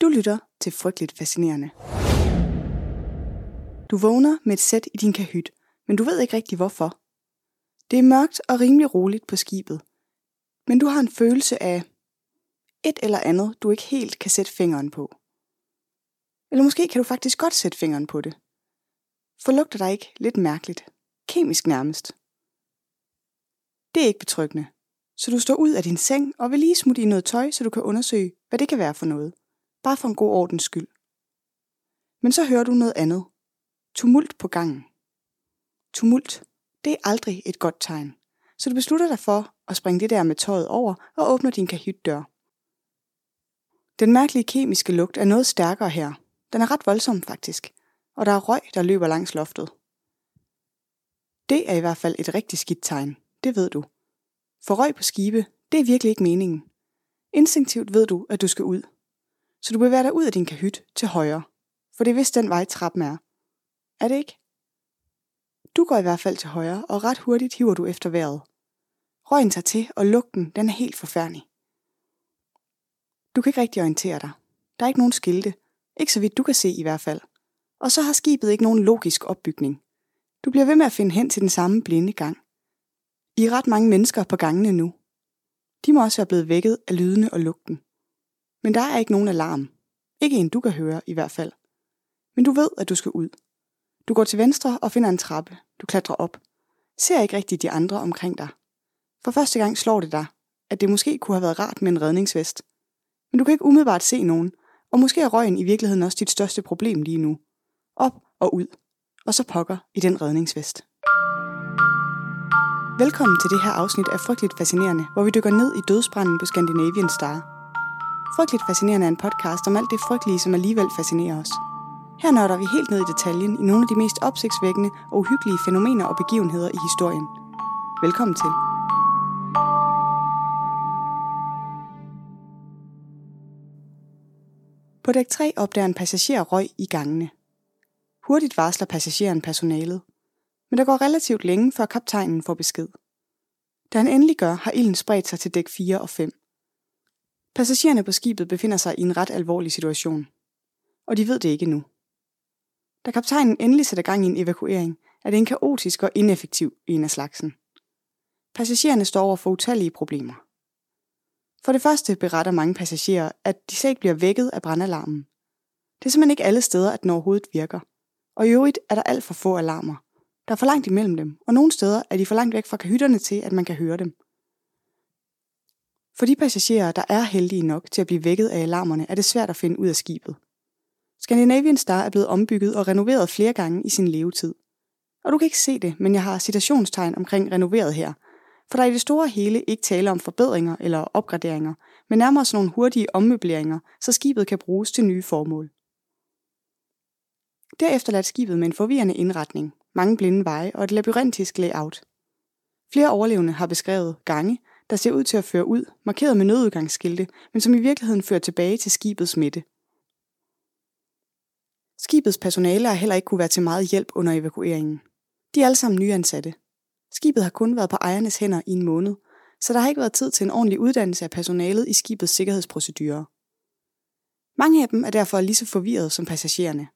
Du lytter til Frygteligt Fascinerende. Du vågner med et sæt i din kahyt, men du ved ikke rigtig hvorfor. Det er mørkt og rimelig roligt på skibet, men du har en følelse af et eller andet, du ikke helt kan sætte fingeren på. Eller måske kan du faktisk godt sætte fingeren på det. For lugter dig ikke lidt mærkeligt? Kemisk nærmest. Det er ikke betryggende, så du står ud af din seng og vil lige smutte i noget tøj, så du kan undersøge, hvad det kan være for noget. Bare for en god ordens skyld. Men så hører du noget andet. Tumult på gangen. Tumult, det er aldrig et godt tegn. Så du beslutter dig for at springe det der med tøjet over og åbner din kahytdør. Den mærkelige kemiske lugt er noget stærkere her. Den er ret voldsom faktisk. Og der er røg, der løber langs loftet. Det er i hvert fald et rigtig skidt tegn. Det ved du. For røg på skibe, det er virkelig ikke meningen. Instinktivt ved du, at du skal ud. Så du bevæger dig ud af din kahyt til højre. For det er vist den vej trappen er. Er det ikke? Du går i hvert fald til højre, og ret hurtigt hiver du efter vejret. Røgen tager til, og lugten den er helt forfærdelig. Du kan ikke rigtig orientere dig. Der er ikke nogen skilte. Ikke så vidt du kan se i hvert fald. Og så har skibet ikke nogen logisk opbygning. Du bliver ved med at finde hen til den samme blinde gang. I er ret mange mennesker på gangene nu. De må også være blevet vækket af lydene og lugten. Men der er ikke nogen alarm. Ikke en du kan høre i hvert fald. Men du ved, at du skal ud. Du går til venstre og finder en trappe. Du klatrer op. Ser ikke rigtigt de andre omkring dig. For første gang slår det dig, at det måske kunne have været rart med en redningsvest. Men du kan ikke umiddelbart se nogen, og måske er røgen i virkeligheden også dit største problem lige nu. Op og ud, og så pokker i den redningsvest. Velkommen til det her afsnit af Frygteligt Fascinerende, hvor vi dykker ned i dødsbranden på Scandinavian Star. Frygteligt Fascinerende er en podcast om alt det frygtelige, som alligevel fascinerer os. Her nørder vi helt ned i detaljen i nogle af de mest opsigtsvækkende og uhyggelige fænomener og begivenheder i historien. Velkommen til. På dæk 3 opdager en passager røg i gangene. Hurtigt varsler passageren personalet, men der går relativt længe, før kaptajnen får besked. Da han endelig gør, har ilden spredt sig til dæk 4 og 5. Passagererne på skibet befinder sig i en ret alvorlig situation, og de ved det ikke nu. Da kaptajnen endelig sætter gang i en evakuering, er det en kaotisk og ineffektiv en af slagsen. Passagererne står over for utallige problemer. For det første beretter mange passagerer, at de slet ikke bliver vækket af brandalarmen. Det er simpelthen ikke alle steder, at den overhovedet virker. Og i øvrigt er der alt for få alarmer. Der er for langt imellem dem, og nogle steder er de for langt væk fra kahytterne til, at man kan høre dem. For de passagerer, der er heldige nok til at blive vækket af alarmerne, er det svært at finde ud af skibet. Scandinavian Star er blevet ombygget og renoveret flere gange i sin levetid. Og du kan ikke se det, men jeg har citationstegn omkring renoveret her, for der er i det store hele ikke tale om forbedringer eller opgraderinger, men nærmere sådan nogle hurtige ommøbleringer, så skibet kan bruges til nye formål. Derefter lader skibet med en forvirrende indretning, mange blinde veje og et labyrintisk layout. Flere overlevende har beskrevet gange, der ser ud til at føre ud, markeret med nødudgangsskilte, men som i virkeligheden fører tilbage til skibets midte. Skibets personale har heller ikke kunne være til meget hjælp under evakueringen. De er alle sammen nyansatte. Skibet har kun været på ejernes hænder i en måned, så der har ikke været tid til en ordentlig uddannelse af personalet i skibets sikkerhedsprocedurer. Mange af dem er derfor lige så forvirrede som passagererne.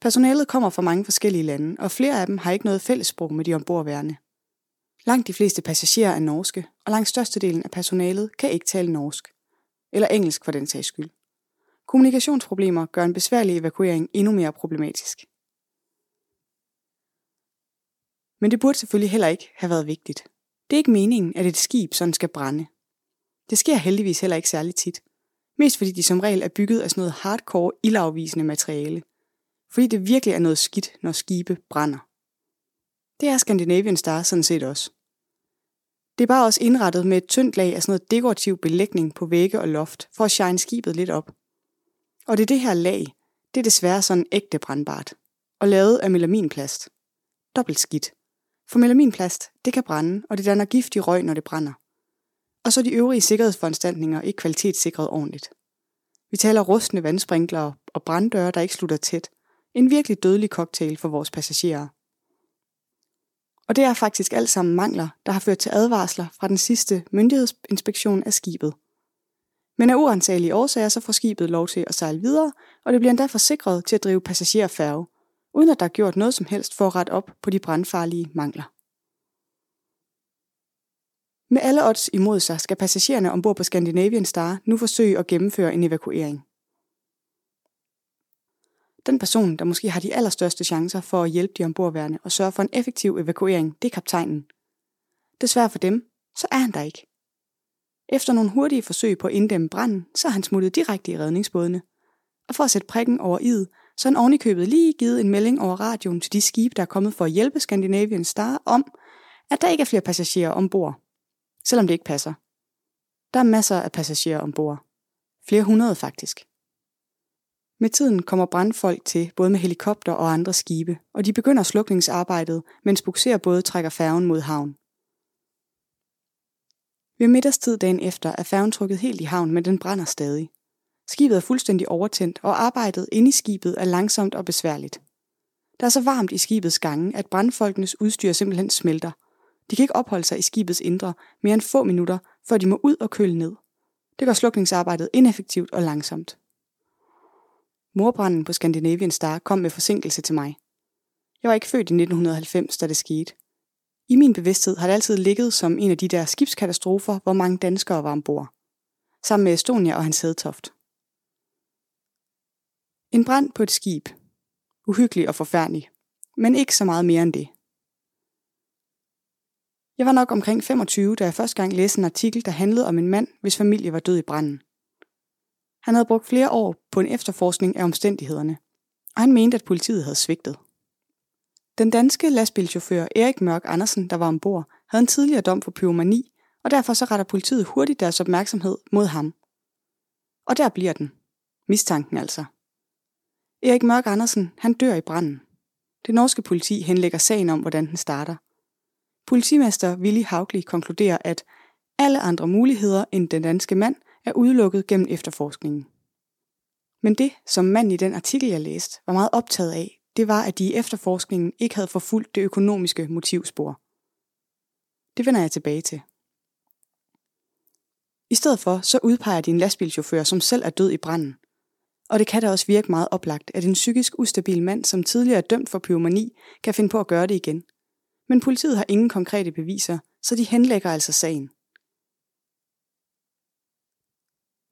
Personalet kommer fra mange forskellige lande, og flere af dem har ikke noget fællessprog med de ombordværende. Langt de fleste passagerer er norske, og langt størstedelen af personalet kan ikke tale norsk. Eller engelsk for den sags skyld. Kommunikationsproblemer gør en besværlig evakuering endnu mere problematisk. Men det burde selvfølgelig heller ikke have været vigtigt. Det er ikke meningen, at et skib sådan skal brænde. Det sker heldigvis heller ikke særlig tit. Mest fordi de som regel er bygget af sådan noget hardcore, ildafvisende materiale. Fordi det virkelig er noget skidt, når skibe brænder. Det er Scandinavian Star sådan set også. Det er bare også indrettet med et tyndt lag af sådan noget dekorativ belægning på vægge og loft, for at shine skibet lidt op. Og det er det her lag, det er desværre sådan ægte brandbart, og lavet af melaminplast. Dobbelt skidt. For melaminplast, det kan brænde, og det danner giftig røg, når det brænder. Og så de øvrige sikkerhedsforanstaltninger ikke kvalitetssikret ordentligt. Vi taler rustne vandsprinklere og branddøre, der ikke slutter tæt. En virkelig dødelig cocktail for vores passagerer. Og det er faktisk alt sammen mangler, der har ført til advarsler fra den sidste myndighedsinspektion af skibet. Men af uansagelige årsager så får skibet lov til at sejle videre, og det bliver endda forsikret til at drive passagerfærge, uden at der er gjort noget som helst for at rette op på de brandfarlige mangler. Med alle odds imod sig skal passagererne ombord på Scandinavian Star nu forsøge at gennemføre en evakuering. Den person, der måske har de allerstørste chancer for at hjælpe de ombordværende og sørge for en effektiv evakuering, det er kaptajnen. Desværre for dem, så er han der ikke. Efter nogle hurtige forsøg på at inddæmme branden, så er han smuttet direkte i redningsbådene. Og for at sætte prikken over id, så har han ovenikøbet lige givet en melding over radioen til de skibe, der er kommet for at hjælpe Scandinavian Star om, at der ikke er flere passagerer ombord. Selvom det ikke passer. Der er masser af passagerer ombord. Flere hundrede faktisk. Med tiden kommer brandfolk til, både med helikopter og andre skibe, og de begynder slukningsarbejdet, mens bukserbåde trækker færgen mod havn. Ved middagstid dagen efter er færgen trukket helt i havn, men den brænder stadig. Skibet er fuldstændig overtændt, og arbejdet inde i skibet er langsomt og besværligt. Der er så varmt i skibets gange, at brandfolkenes udstyr simpelthen smelter. De kan ikke opholde sig i skibets indre mere end få minutter, før de må ud og køle ned. Det gør slukningsarbejdet ineffektivt og langsomt. Morbranden på Scandinavian Star kom med forsinkelse til mig. Jeg var ikke født i 1990, da det skete. I min bevidsthed har det altid ligget som en af de der skibskatastrofer, hvor mange danskere var ombord. Sammen med Estonia og hans hedtoft. En brand på et skib. Uhyggelig og forfærdelig. Men ikke så meget mere end det. Jeg var nok omkring 25, da jeg første gang læste en artikel, der handlede om en mand, hvis familie var død i branden. Han havde brugt flere år på en efterforskning af omstændighederne, og han mente, at politiet havde svigtet. Den danske lastbilchauffør Erik Mørk Andersen, der var ombord, havde en tidligere dom for pyromani, og derfor så retter politiet hurtigt deres opmærksomhed mod ham. Og der bliver den. Mistanken altså. Erik Mørk Andersen, han dør i branden. Det norske politi henlægger sagen om, hvordan den starter. Politimester Willy Haugli konkluderer, at alle andre muligheder end den danske mand er udelukket gennem efterforskningen. Men det, som manden i den artikel, jeg læste, var meget optaget af, det var, at de i efterforskningen ikke havde forfulgt det økonomiske motivspor. Det vender jeg tilbage til. I stedet for, så udpeger de en lastbilchauffør, som selv er død i branden. Og det kan da også virke meget oplagt, at en psykisk ustabil mand, som tidligere er dømt for pyromani, kan finde på at gøre det igen. Men politiet har ingen konkrete beviser, så de henlægger altså sagen.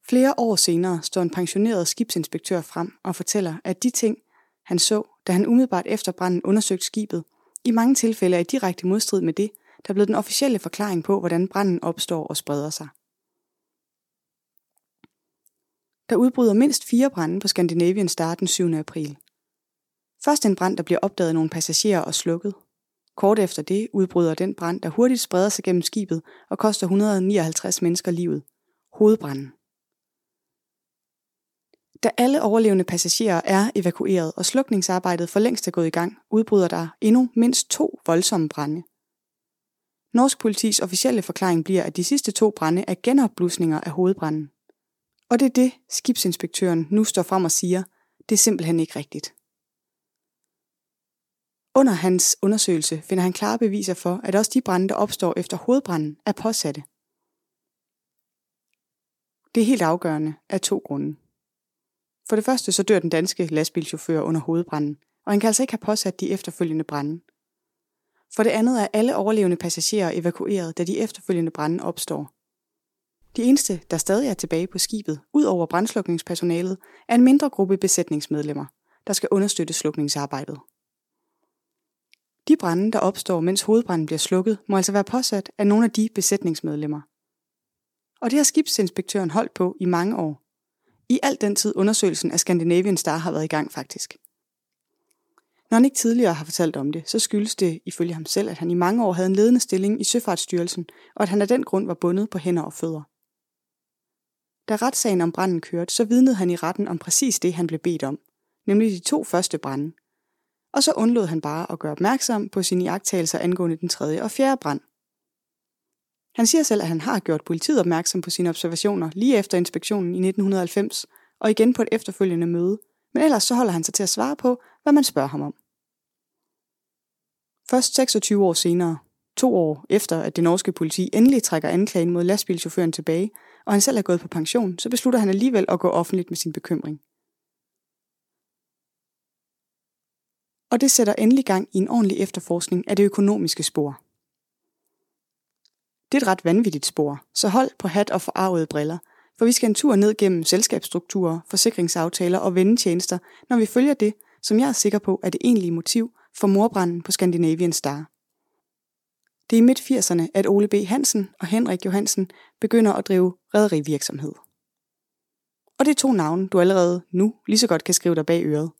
Flere år senere står en pensioneret skibsinspektør frem og fortæller, at de ting, han så, da han umiddelbart efter branden undersøgte skibet, i mange tilfælde er i direkte modstrid med det, der blev den officielle forklaring på, hvordan branden opstår og spreder sig. Der udbryder mindst fire brande på Scandinavian Star den 7. april. Først en brand, der bliver opdaget af nogle passagerer og slukket. Kort efter det udbryder den brand, der hurtigt spreder sig gennem skibet og koster 159 mennesker livet. Hovedbranden. Da alle overlevende passagerer er evakueret og slukningsarbejdet for længst er gået i gang, udbryder der endnu mindst to voldsomme brænde. Norsk politis officielle forklaring bliver, at de sidste to brænde er genopblusninger af hovedbranden. Og det er det, skibsinspektøren nu står frem og siger, det er simpelthen ikke rigtigt. Under hans undersøgelse finder han klare beviser for, at også de brænde, der opstår efter hovedbranden, er påsatte. Det er helt afgørende af to grunde. For det første så dør den danske lastbilchauffør under hovedbranden, og han kan altså ikke have påsat de efterfølgende brænde. For det andet er alle overlevende passagerer evakueret, da de efterfølgende brænde opstår. De eneste, der stadig er tilbage på skibet, ud over brandslukningspersonalet, er en mindre gruppe besætningsmedlemmer, der skal understøtte slukningsarbejdet. De brænde, der opstår, mens hovedbranden bliver slukket, må altså være påsat af nogle af de besætningsmedlemmer. Og det har skibsinspektøren holdt på i mange år. I al den tid undersøgelsen af Scandinavian Star har været i gang faktisk. Når han ikke tidligere har fortalt om det, så skyldes det ifølge ham selv, at han i mange år havde en ledende stilling i Søfartsstyrelsen, og at han af den grund var bundet på hænder og fødder. Da retssagen om branden kørte, så vidnede han i retten om præcis det, han blev bedt om, nemlig de to første brænde. Og så undlod han bare at gøre opmærksom på sine iagttagelser angående den tredje og fjerde brand. Han siger selv, at han har gjort politiet opmærksom på sine observationer lige efter inspektionen i 1990 og igen på et efterfølgende møde, men ellers så holder han sig til at svare på, hvad man spørger ham om. Først 26 år senere, to år efter at det norske politi endelig trækker anklagen mod lastbilchaufføren tilbage, og han selv er gået på pension, så beslutter han alligevel at gå offentligt med sin bekymring. Og det sætter endelig gang i en ordentlig efterforskning af det økonomiske spor. Det er et ret vanvittigt spor, så hold på hat og forarvede briller, for vi skal en tur ned gennem selskabsstrukturer, forsikringsaftaler og vendetjenester, når vi følger det, som jeg er sikker på er det egentlige motiv for morbranden på Scandinavian Star. Det er i midt-80'erne, at Ole B. Hansen og Henrik Johansen begynder at drive rederivirksomhed. Og det er to navne, du allerede nu lige så godt kan skrive dig bag øret.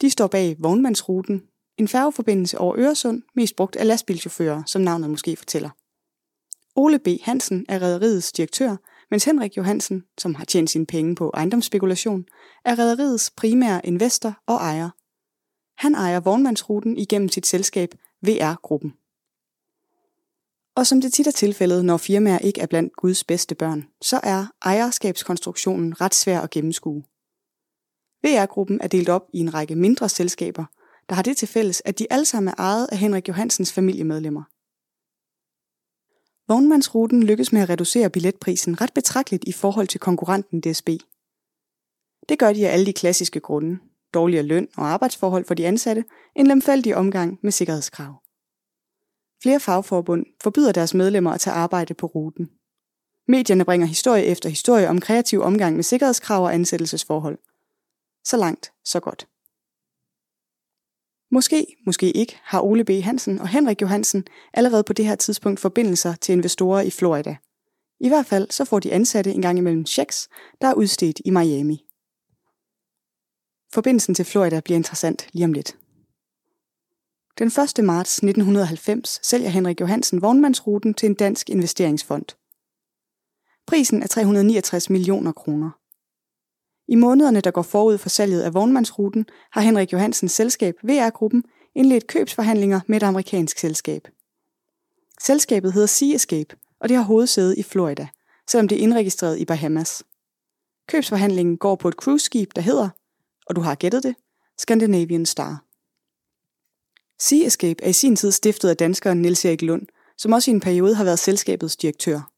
De står bag vognmandsruten, en færgeforbindelse over Øresund, mest brugt af lastbilchauffører, som navnet måske fortæller. Ole B. Hansen er rederiets direktør, mens Henrik Johansen, som har tjent sine penge på ejendomsspekulation, er rederiets primære investor og ejer. Han ejer vognmandsruten igennem sit selskab VR-gruppen. Og som det tit er tilfældet, når firmaer ikke er blandt Guds bedste børn, så er ejerskabskonstruktionen ret svær at gennemskue. VR-gruppen er delt op i en række mindre selskaber, der har det til fælles, at de alle sammen er ejet af Henrik Johansens familiemedlemmer. Vognmandsruten lykkes med at reducere billetprisen ret betragteligt i forhold til konkurrenten DSB. Det gør de af alle de klassiske grunde. Dårligere løn og arbejdsforhold for de ansatte, en lemfældig omgang med sikkerhedskrav. Flere fagforbund forbyder deres medlemmer at tage arbejde på ruten. Medierne bringer historie efter historie om kreativ omgang med sikkerhedskrav og ansættelsesforhold. Så langt, så godt. Måske, måske ikke, har Ole B. Hansen og Henrik Johansen allerede på det her tidspunkt forbindelser til investorer i Florida. I hvert fald så får de ansatte en gang imellem checks, der er udstedt i Miami. Forbindelsen til Florida bliver interessant lige om lidt. Den 1. marts 1990 sælger Henrik Johansen vognmandsruten til en dansk investeringsfond. Prisen er 369 millioner kroner. I månederne, der går forud for salget af vognmandsruten, har Henrik Johansens selskab VR-gruppen indledt købsforhandlinger med et amerikansk selskab. Selskabet hedder Sea Escape, og det har hovedsæde i Florida, selvom det er indregistreret i Bahamas. Købsforhandlingen går på et cruiseskib, der hedder, og du har gættet det, Scandinavian Star. Sea Escape er i sin tid stiftet af danskeren Niels Erik Lund, som også i en periode har været selskabets direktør.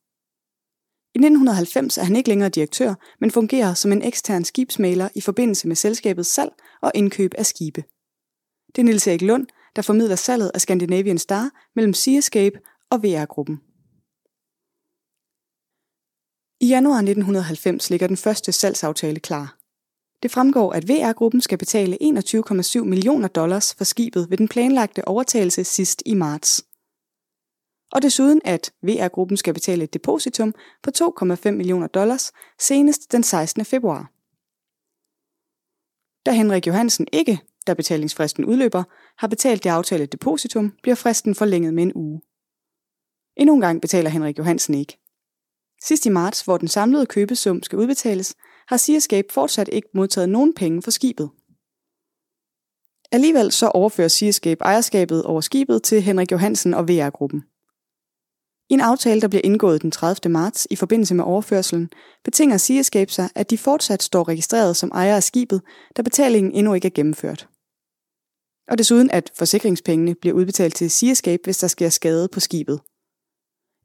I 1990 er han ikke længere direktør, men fungerer som en ekstern skibsmaler i forbindelse med selskabets salg og indkøb af skibe. Det er Nils Erik Lund, der formidler salget af Scandinavian Star mellem Seascape og VR-gruppen. I januar 1990 ligger den første salgsaftale klar. Det fremgår, at VR-gruppen skal betale 21,7 millioner dollars for skibet ved den planlagte overtagelse sidst i marts og desuden at VR-gruppen skal betale et depositum på 2,5 millioner dollars senest den 16. februar. Da Henrik Johansen ikke, da betalingsfristen udløber, har betalt det aftalte depositum, bliver fristen forlænget med en uge. Endnu en gang betaler Henrik Johansen ikke. Sidst i marts, hvor den samlede købesum skal udbetales, har Seascape fortsat ikke modtaget nogen penge for skibet. Alligevel så overfører Seascape ejerskabet over skibet til Henrik Johansen og VR-gruppen. I en aftale, der bliver indgået den 30. marts i forbindelse med overførselen, betinger Seascape sig, at de fortsat står registreret som ejer af skibet, da betalingen endnu ikke er gennemført. Og desuden at forsikringspengene bliver udbetalt til Seascape, hvis der sker skade på skibet.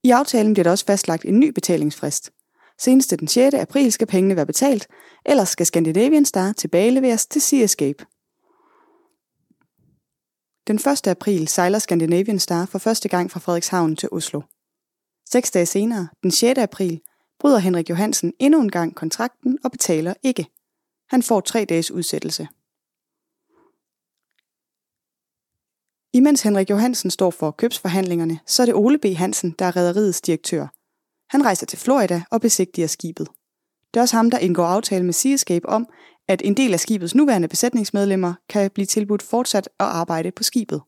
I aftalen bliver der også fastlagt en ny betalingsfrist. Senest den 6. april skal pengene være betalt, ellers skal Scandinavian Star tilbageleveres til Seascape. Den 1. april sejler Scandinavian Star for første gang fra Frederikshavn til Oslo. Seks dage senere, den 6. april, bryder Henrik Johansen endnu en gang kontrakten og betaler ikke. Han får tre dages udsættelse. Imens Henrik Johansen står for købsforhandlingerne, så er det Ole B. Hansen, der er rederiets direktør. Han rejser til Florida og besigtiger skibet. Det er også ham, der indgår aftale med Seascape om, at en del af skibets nuværende besætningsmedlemmer kan blive tilbudt fortsat at arbejde på skibet.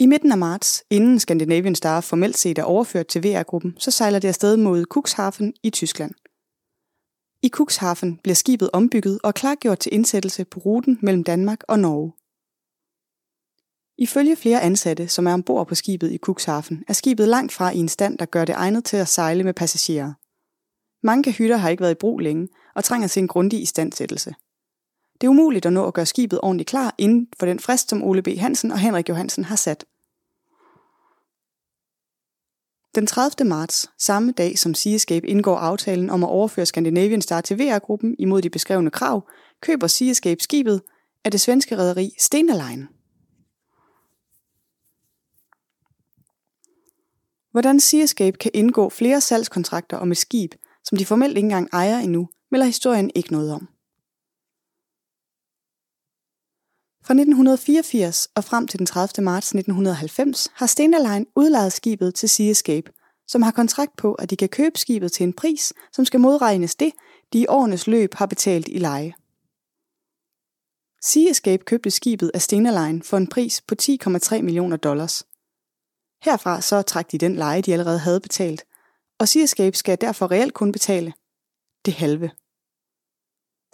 I midten af marts, inden Scandinavian Star formelt set er overført til VR-gruppen, så sejler det afsted mod Cuxhaven i Tyskland. I Cuxhaven bliver skibet ombygget og klargjort til indsættelse på ruten mellem Danmark og Norge. Ifølge flere ansatte, som er ombord på skibet i Cuxhaven, er skibet langt fra i en stand, der gør det egnet til at sejle med passagerer. Mange kahytter har ikke været i brug længe og trænger til en grundig istandsættelse. Det er umuligt at nå at gøre skibet ordentligt klar inden for den frist, som Ole B. Hansen og Henrik Johansen har sat. Den 30. marts, samme dag som Seascape indgår aftalen om at overføre Scandinavian Star til VR-gruppen imod de beskrevne krav, køber Seascape skibet af det svenske rederi Stena Line. Hvordan Seascape kan indgå flere salgskontrakter om et skib, som de formelt ikke engang ejer endnu, melder historien ikke noget om. Fra 1984 og frem til den 30. marts 1990 har Stena Line udlejet skibet til Seascape, som har kontrakt på, at de kan købe skibet til en pris, som skal modregnes det, de i årenes løb har betalt i leje. Seascape købte skibet af Stena Line for en pris på 10,3 millioner dollars. Herfra så trak de den leje, de allerede havde betalt, og Seascape skal derfor reelt kun betale det halve.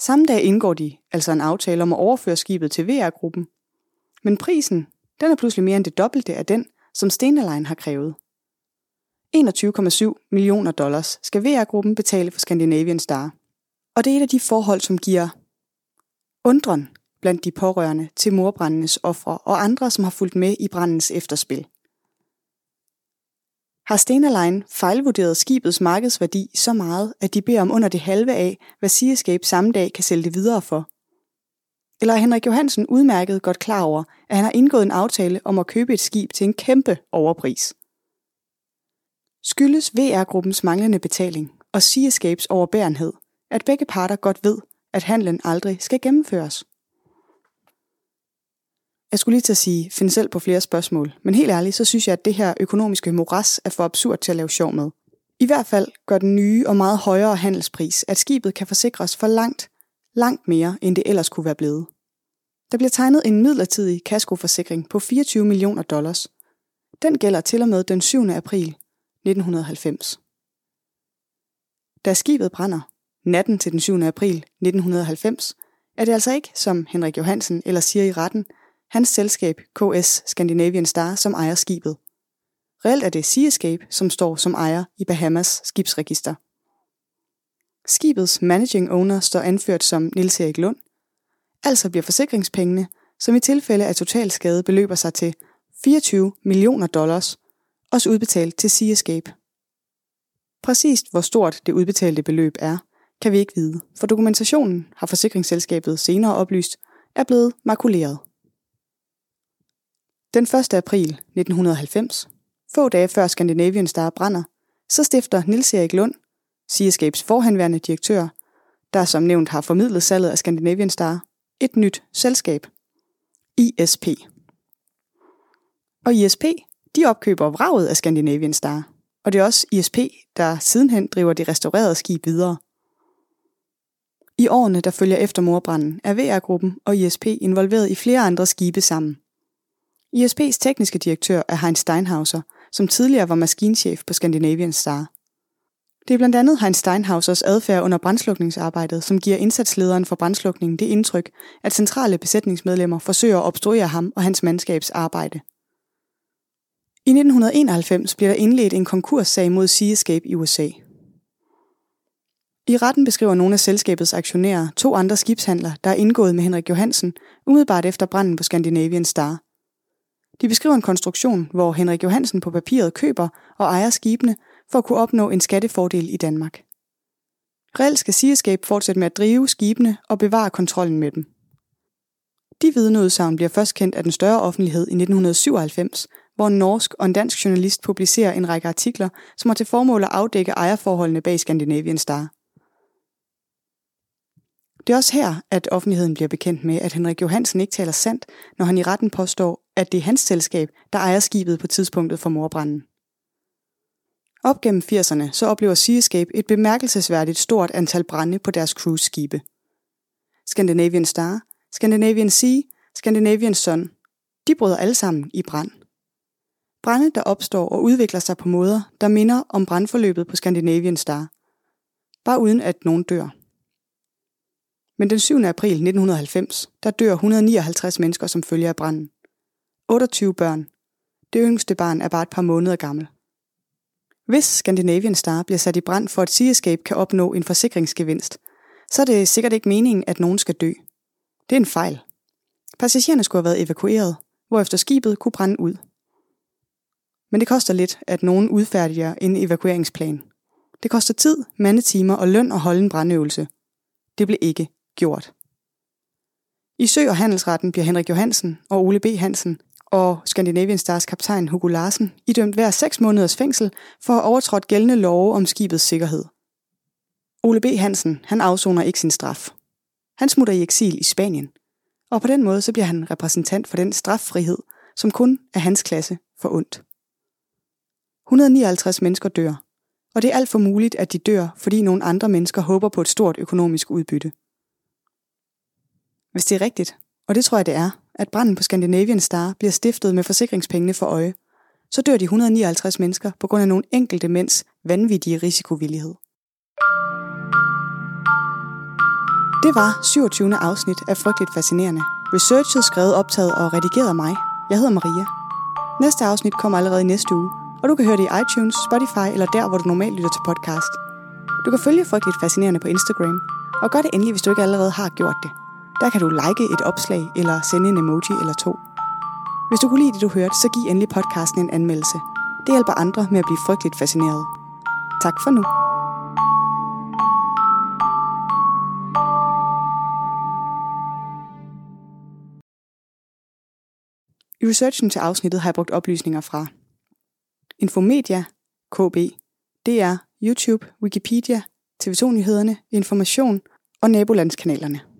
Samme dag indgår de altså en aftale om at overføre skibet til VR-gruppen. Men prisen, den er pludselig mere end det dobbelte af den, som Stenaline har krævet. 21,7 millioner dollars skal VR-gruppen betale for Scandinavian Star. Og det er et af de forhold, som giver undren blandt de pårørende til morbrandens ofre og andre, som har fulgt med i brandens efterspil. Har Stena Line fejlvurderet skibets markedsværdi så meget, at de beder om under det halve af, hvad Seascape samme dag kan sælge det videre for? Eller er Henrik Johansen udmærket godt klar over, at han har indgået en aftale om at købe et skib til en kæmpe overpris? Skyldes VR-gruppens manglende betaling og Seascapes overbærenhed, at begge parter godt ved, at handlen aldrig skal gennemføres. Jeg skulle lige til at sige, find selv på flere spørgsmål, men helt ærligt, så synes jeg, at det her økonomiske moras er for absurd til at lave sjov med. I hvert fald gør den nye og meget højere handelspris, at skibet kan forsikres for langt, langt mere, end det ellers kunne være blevet. Der bliver tegnet en midlertidig kaskoforsikring på 24 millioner dollars. Den gælder til og med den 7. april 1990. Da skibet brænder, natten til den 7. april 1990, er det altså ikke, som Henrik Johansen eller siger i retten, hans selskab KS Scandinavian Star, som ejer skibet. Reelt er det Seascape, som står som ejer i Bahamas skibsregister. Skibets managing owner står anført som Nils Erik Lund. Altså bliver forsikringspengene, som i tilfælde af totalskade beløber sig til 24 millioner dollars, også udbetalt til Seascape. Præcist hvor stort det udbetalte beløb er, kan vi ikke vide, for dokumentationen, har forsikringsselskabet senere oplyst, er blevet makuleret. Den 1. april 1990, få dage før Scandinavian Star brænder, så stifter Nils Erik Lund, Seascapes forhenværende direktør, der som nævnt har formidlet salget af Scandinavian Star, et nyt selskab, ISP. Og ISP, de opkøber vraget af Scandinavian Star, og det er også ISP, der sidenhen driver det restaurerede skib videre. I årene, der følger efter morbranden, er VR-gruppen og ISP involveret i flere andre skibe sammen. ISP's tekniske direktør er Heinz Steinhauser, som tidligere var maskinchef på Scandinavian Star. Det er blandt andet Heinz Steinhausers adfærd under brandslukningsarbejdet, som giver indsatslederen for brandslukningen det indtryk, at centrale besætningsmedlemmer forsøger at obstruere ham og hans mandskabs arbejde. I 1991 bliver der indledt en konkurssag mod Seascape i USA. I retten beskriver nogle af selskabets aktionærer to andre skibshandler, der er indgået med Henrik Johansen, umiddelbart efter branden på Scandinavian Star – de beskriver en konstruktion, hvor Henrik Johansen på papiret køber og ejer skibene for at kunne opnå en skattefordel i Danmark. Reelt skal Seascape fortsætte med at drive skibene og bevare kontrollen med dem. De vidneudsagn bliver først kendt af den større offentlighed i 1997, hvor en norsk og en dansk journalist publicerer en række artikler, som har til formål at afdække ejerforholdene bag Scandinavian Star. Det er også her, at offentligheden bliver bekendt med, at Henrik Johansen ikke taler sandt, når han i retten påstår, at det er hans selskab, der ejer skibet på tidspunktet for morbranden. Op gennem 80'erne så oplever Seascape et bemærkelsesværdigt stort antal brænde på deres cruise-skibe. Scandinavian Star, Scandinavian Sea, Scandinavian Sun, de bryder alle sammen i brand. Brænde, der opstår og udvikler sig på måder, der minder om brandforløbet på Scandinavian Star. Bare uden at nogen dør. Men den 7. april 1990, der dør 159 mennesker som følge af branden. 28 børn. Det yngste barn er bare et par måneder gammel. Hvis Scandinavian Star bliver sat i brand for at Seascape kan opnå en forsikringsgevinst, så er det sikkert ikke meningen, at nogen skal dø. Det er en fejl. Passagererne skulle have været evakueret, hvorefter skibet kunne brænde ud. Men det koster lidt, at nogen udfærdiger en evakueringsplan. Det koster tid, mandetimer og løn at holde en brandøvelse. Det blev ikke gjort. I Sø- og Handelsretten bliver Henrik Johansen og Ole B. Hansen og Scandinavian Stars kaptajn Hugo Larsen idømt hver 6 måneders fængsel for at overtrådt gældende love om skibets sikkerhed. Ole B. Hansen, han afsoner ikke sin straf. Han smutter i eksil i Spanien, og på den måde så bliver han repræsentant for den straffrihed, som kun er hans klasse for ondt. 159 mennesker dør, og det er alt for muligt, at de dør, fordi nogle andre mennesker håber på et stort økonomisk udbytte. Hvis det er rigtigt, og det tror jeg det er, at branden på Scandinavian Star bliver stiftet med forsikringspengene for øje, så dør de 159 mennesker på grund af nogle enkelte mænds vanvittige risikovillighed. Det var 27. afsnit af Frygteligt Fascinerende. Researchet, skrevet, optaget og redigeret af mig. Jeg hedder Maria. Næste afsnit kommer allerede i næste uge, og du kan høre det i iTunes, Spotify eller der, hvor du normalt lytter til podcast. Du kan følge Frygteligt Fascinerende på Instagram, og gør det endelig, hvis du ikke allerede har gjort det. Der kan du like et opslag eller sende en emoji eller to. Hvis du kunne lide det, du hørte, så giv endelig podcasten en anmeldelse. Det hjælper andre med at blive frygteligt fascineret. Tak for nu. I researchen til afsnittet har jeg brugt oplysninger fra Infomedia, KB, DR, YouTube, Wikipedia, TV2-nyhederne, Information og nabolandskanalerne.